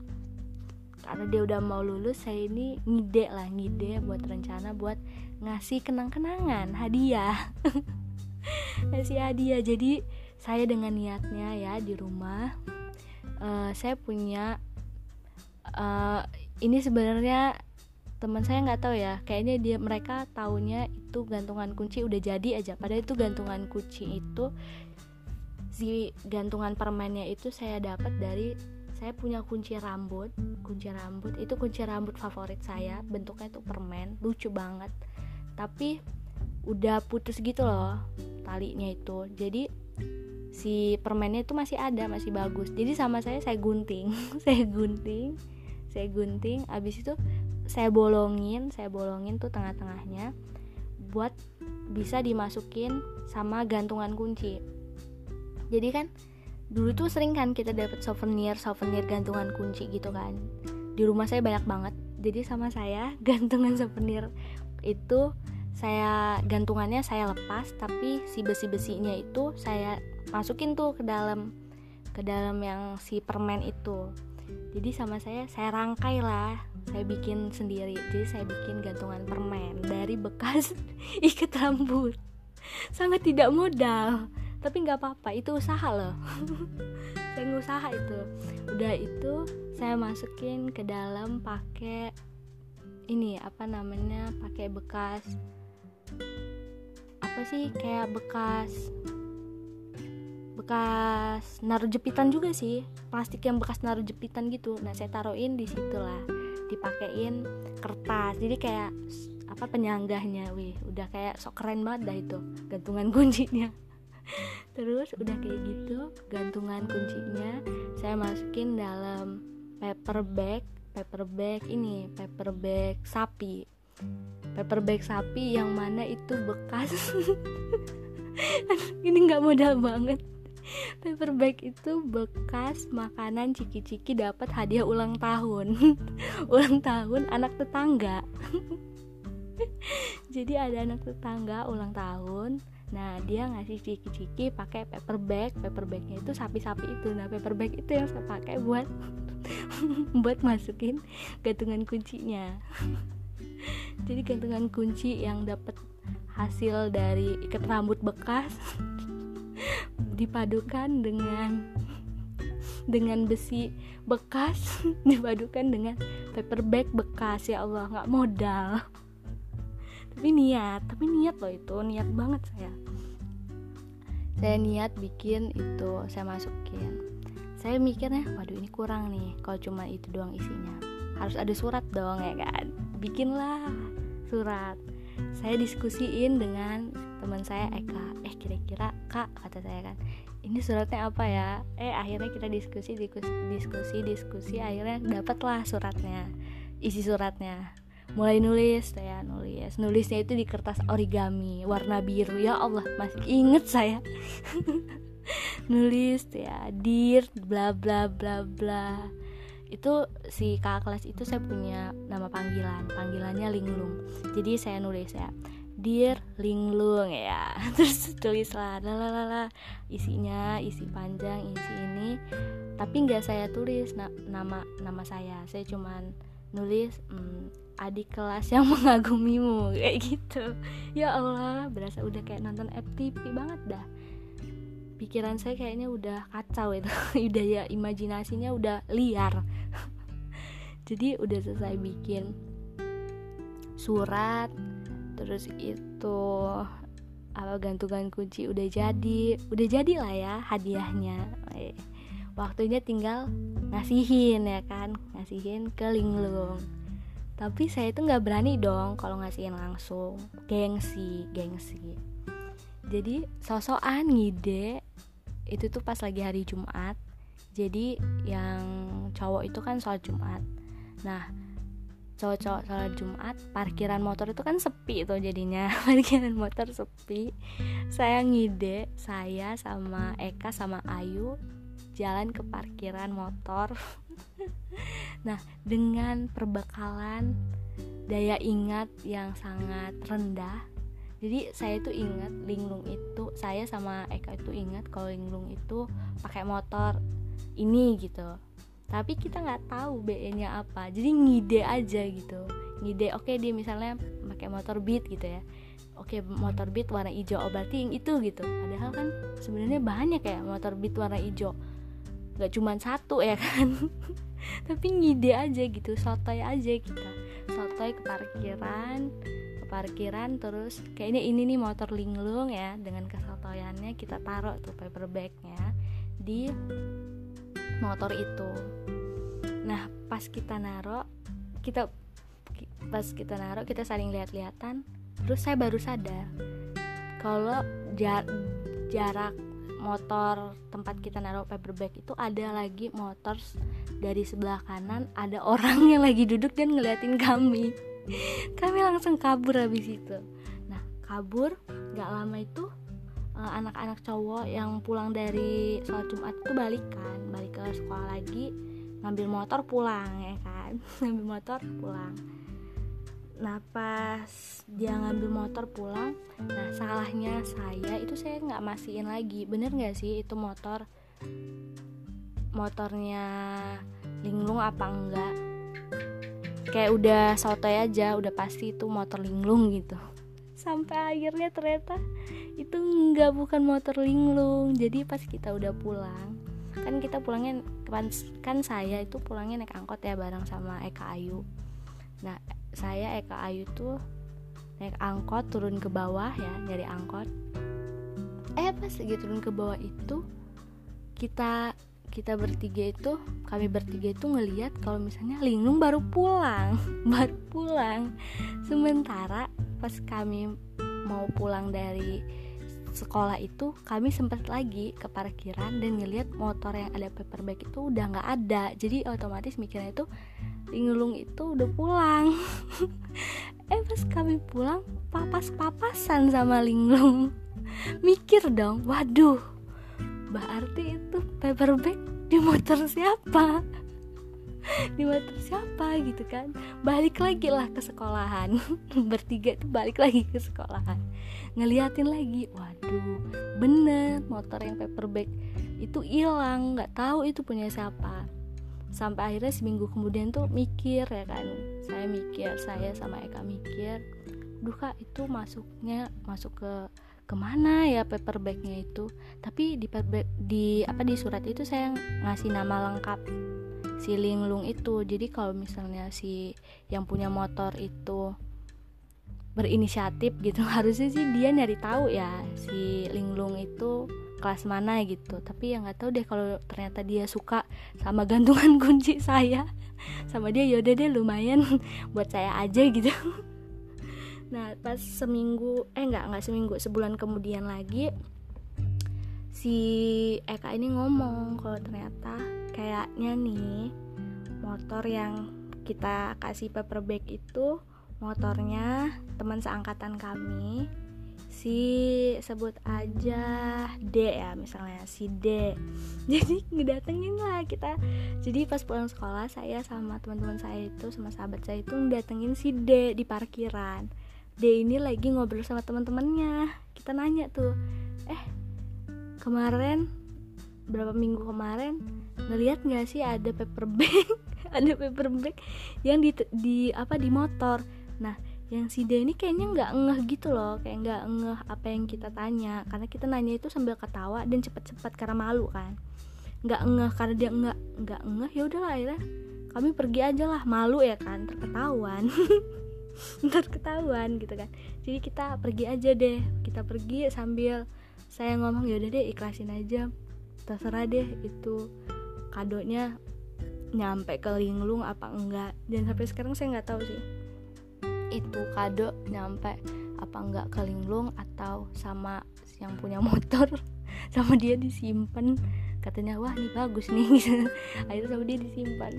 karena dia udah mau lulus saya ini ngide lah ngide buat rencana buat ngasih kenang-kenangan hadiah. Ngasih hadiah. Jadi saya dengan niatnya ya di rumah uh, saya punya uh, ini sebenarnya teman saya nggak tahu ya kayaknya dia mereka tahunya itu gantungan kunci udah jadi aja. Padahal itu gantungan kunci itu si gantungan permennya itu saya dapat dari saya punya kunci rambut. Kunci rambut itu kunci rambut favorit saya. Bentuknya itu permen lucu banget. Tapi udah putus gitu loh talinya itu. Jadi si permennya itu masih ada masih bagus. Jadi sama saya saya gunting. Saya gunting saya gunting. Abis itu saya bolongin saya bolongin tuh tengah-tengahnya buat bisa dimasukin sama gantungan kunci. Jadi kan dulu tuh sering kan kita dapat souvenir souvenir gantungan kunci gitu kan. Di rumah saya banyak banget. Jadi sama saya gantungan souvenir itu saya gantungannya saya lepas tapi si besi-besinya itu saya masukin tuh ke dalam ke dalam yang si permen itu. Jadi sama saya saya rangkai lah. Saya bikin sendiri. Jadi saya bikin gantungan permen dari bekas ikat rambut. Sangat tidak modal tapi nggak apa-apa itu usaha loh. Saya ngusaha itu. Udah itu saya masukin ke dalam pakai ini apa namanya pakai bekas apa sih kayak bekas bekas naruh jepitan juga sih. Plastik yang bekas naruh jepitan gitu. Nah saya taruhin di situ lah dipakein kertas. Jadi kayak apa penyanggahnya. Wih udah kayak sok keren banget dah itu. Gantungan kuncinya terus udah kayak gitu gantungan kuncinya saya masukin dalam paper bag paper bag ini paper bag sapi. Paper bag sapi yang mana itu bekas. Ini nggak modal banget. Paper bag itu bekas makanan ciki-ciki dapat hadiah ulang tahun. Ulang tahun anak tetangga. Jadi ada anak tetangga ulang tahun nah dia ngasih ciki-ciki pakai paper bag. Paper bagnya itu sapi-sapi itu. Nah paper bag itu yang saya pakai buat buat masukin gantungan kuncinya. Jadi gantungan kunci yang dapat hasil dari ikat rambut bekas dipadukan dengan dengan besi bekas dipadukan dengan paper bag bekas. Ya Allah nggak modal tapi niat tapi niat loh itu niat banget saya. Saya niat bikin itu saya masukin. Saya mikirnya waduh ini kurang nih kalau cuma itu doang isinya. Harus ada surat dong ya kan? Bikinlah surat. Saya diskusiin dengan teman saya Eka eh kira-kira kak kata saya kan. Ini suratnya apa ya? Eh akhirnya kita diskusi diskusi diskusi diskusi akhirnya dapatlah suratnya isi suratnya mulai nulis saya nulis. Nulisnya itu di kertas origami warna biru. Ya Allah masih inget saya. Nulis ya dir bla bla bla bla. Itu si kakak kelas itu saya punya nama panggilan. Panggilannya linglung. Jadi saya nulis ya Dear Linglung ya. Terus tulis lah lalala isinya isi panjang isi ini. Tapi nggak saya tulis na nama nama saya. Saya cuman nulis hmm, adik kelas yang mengagumimu kayak gitu. Ya Allah berasa udah kayak nonton FTV banget dah. Pikiran saya kayaknya udah kacau itu. Udah ya imajinasinya udah liar. Jadi udah selesai bikin surat terus itu apa gantungan kunci udah jadi. Udah jadi lah ya hadiahnya. Waktunya tinggal ngasihin ya kan? Ngasihin ke linglung tapi saya itu nggak berani dong kalau ngasihin langsung. Gengsi gengsi. Jadi sosokan ngide itu tuh pas lagi hari Jumat. Jadi yang cowok itu kan sholat Jumat. Nah cowok-cowok sholat Jumat parkiran motor itu kan sepi tuh jadinya. Parkiran motor sepi. Saya ngide saya sama Eka sama Ayu jalan ke parkiran motor. Nah dengan perbekalan daya ingat yang sangat rendah jadi saya itu ingat linglung itu saya sama Eka itu ingat kalau linglung itu pakai motor ini gitu. Tapi kita nggak tahu BE nya apa jadi ngide aja gitu. Ngide oke okay, dia misalnya pakai motor beat gitu ya. Oke motor beat warna hijau oh berarti yang itu gitu. Padahal kan sebenarnya banyak ya motor beat warna hijau nggak cuma satu ya kan? Tapi ngide aja gitu sotoy aja kita. Sotoy ke parkiran parkiran terus kayaknya ini nih motor linglung ya dengan kesotoyannya kita taruh tuh paper bagnya di motor itu. Nah pas kita naruh kita pas kita naruh kita saling lihat-lihatan terus saya baru sadar kalau jar jarak motor tempat kita naruh paper bag itu ada lagi motor dari sebelah kanan ada orang yang lagi duduk dan ngeliatin kami. Kami langsung kabur habis itu. Nah kabur nggak lama itu eh, anak-anak cowok yang pulang dari sholat jumat itu balikan balik ke sekolah lagi ngambil motor pulang ya kan? Ngambil motor pulang nah pas dia ngambil motor pulang. Nah salahnya saya itu saya nggak masihin lagi. Bener nggak sih itu motor? Motornya linglung apa enggak kayak udah sotoy aja udah pasti itu motor linglung gitu. Sampai akhirnya ternyata itu nggak bukan motor linglung. Jadi pas kita udah pulang kan kita pulangnya kan, kan saya itu pulangnya naik angkot ya bareng sama Eka Ayu. Nah saya Eka Ayu tuh naik angkot turun ke bawah ya nyari angkot. Eh pas lagi turun ke bawah itu kita kita bertiga itu kami bertiga itu ngeliat kalau misalnya Linglung baru pulang baru pulang. Sementara pas kami mau pulang dari sekolah itu kami sempat lagi ke parkiran dan ngeliat motor yang ada paper bag itu udah nggak ada. Jadi otomatis mikirnya itu Linglung itu udah pulang. Eh pas kami pulang papas-papasan sama Linglung. Mikir dong waduh berarti itu paper bag di motor siapa? Di motor siapa? Gitu kan. Balik lagi lah ke sekolahan. Bertiga tuh balik lagi ke sekolahan. Ngeliatin lagi waduh bener motor yang paper bag itu hilang. Nggak tahu itu punya siapa sampai akhirnya seminggu kemudian tuh mikir ya kan. Saya mikir saya sama Eka mikir duh kak itu masuknya masuk ke ke mana ya paper bagnya itu? Tapi di paper di apa di surat itu saya ngasih nama lengkap si linglung itu. Jadi kalau misalnya si yang punya motor itu berinisiatif gitu harusnya sih dia nyari tahu ya si linglung itu kelas mana gitu. Tapi yang nggak tahu deh kalau ternyata dia suka sama gantungan kunci saya. Sama dia yaudah deh lumayan buat saya aja gitu. Nah pas seminggu eh nggak nggak seminggu sebulan kemudian lagi si Eka ini ngomong kalau ternyata kayaknya nih motor yang kita kasih paper bag itu motornya teman seangkatan kami si sebut aja D ya misalnya si D. Jadi ngedatengin lah kita. Jadi pas pulang sekolah saya sama teman-teman saya itu sama sahabat saya itu ngedatengin si D di parkiran. D ini lagi ngobrol sama teman-temannya. Kita nanya tuh eh kemarin berapa minggu kemarin ngelihat nggak sih ada paper bag? Ada paper bag yang di, di apa di motor? Nah yang si D ini kayaknya nggak ngeh gitu loh kayak nggak ngeh apa yang kita tanya. Karena kita nanya itu sambil ketawa dan cepet-cepet karena malu kan. Nggak ngeh karena dia nggak nggak ngeh ya udahlah akhirnya kami pergi aja lah malu ya kan terketahuan. Ntar ketahuan gitu kan. Jadi kita pergi aja deh kita pergi sambil saya ngomong ya udah deh ikhlasin aja terserah deh itu kadonya nyampe ke linglung apa enggak. Dan sampai sekarang saya nggak tahu sih itu kado nyampe apa enggak ke linglung atau sama yang punya motor sama dia disimpan. Katanya wah ini bagus nih. Akhirnya sama dia disimpan.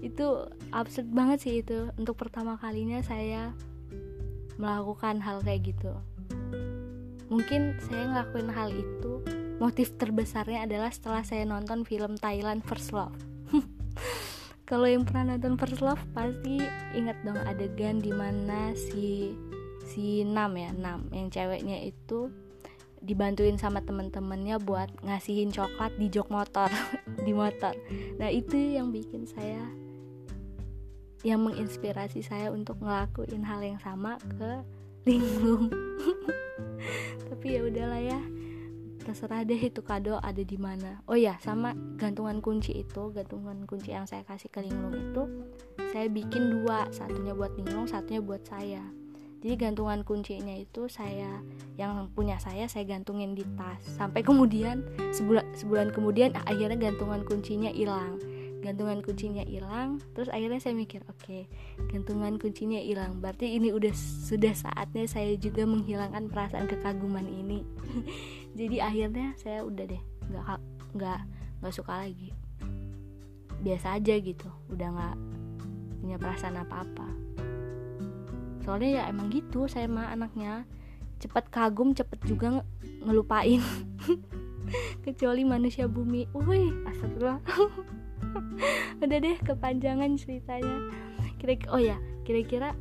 Itu absurd banget sih itu. Untuk pertama kalinya saya melakukan hal kayak gitu. Mungkin saya ngelakuin hal itu motif terbesarnya adalah setelah saya nonton film Thailand First Love kalau yang pernah nonton First Love pasti ingat dong adegan di mana si si Nam ya Nam yang ceweknya itu dibantuin sama temen-temennya buat ngasihin coklat di jok motor di motor. Nah itu yang bikin saya yang menginspirasi saya untuk ngelakuin hal yang sama ke linglung tapi ya udahlah ya terserah deh itu kado ada di mana. Oh ya sama gantungan kunci itu gantungan kunci yang saya kasih ke linglung itu saya bikin dua. Satunya buat linglung satunya buat saya. Jadi gantungan kuncinya itu saya yang punya saya saya gantungin di tas. Sampai kemudian sebulan sebulan kemudian akhirnya gantungan kuncinya hilang. Gantungan kuncinya hilang terus akhirnya saya mikir oke okay, gantungan kuncinya hilang. Berarti ini udah sudah saatnya saya juga menghilangkan perasaan kekaguman ini jadi akhirnya saya udah deh nggak nggak nggak suka lagi. Biasa aja gitu udah nggak punya perasaan apa apa soalnya ya emang gitu saya mah anaknya. Cepet kagum cepet juga ngelupain. Kecuali manusia bumi. Wih astagfirullah. Udah deh kepanjangan ceritanya. Kira oh ya kira-kira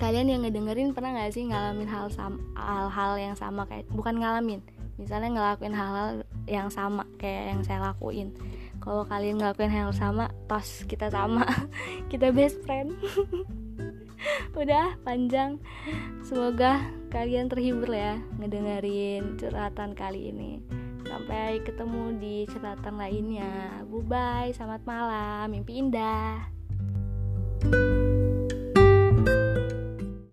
kalian yang ngedengerin pernah nggak sih ngalamin hal hal-hal yang sama kayak bukan ngalamin misalnya ngelakuin hal-hal yang sama kayak yang saya lakuin. Kalau kalian ngelakuin hal sama tos kita sama. Kita best friend. Udah panjang. Semoga kalian terhibur ya ngedengerin curhatan kali ini. Sampai ketemu di curhatan lainnya. Bye bye selamat malam mimpi indah. thank you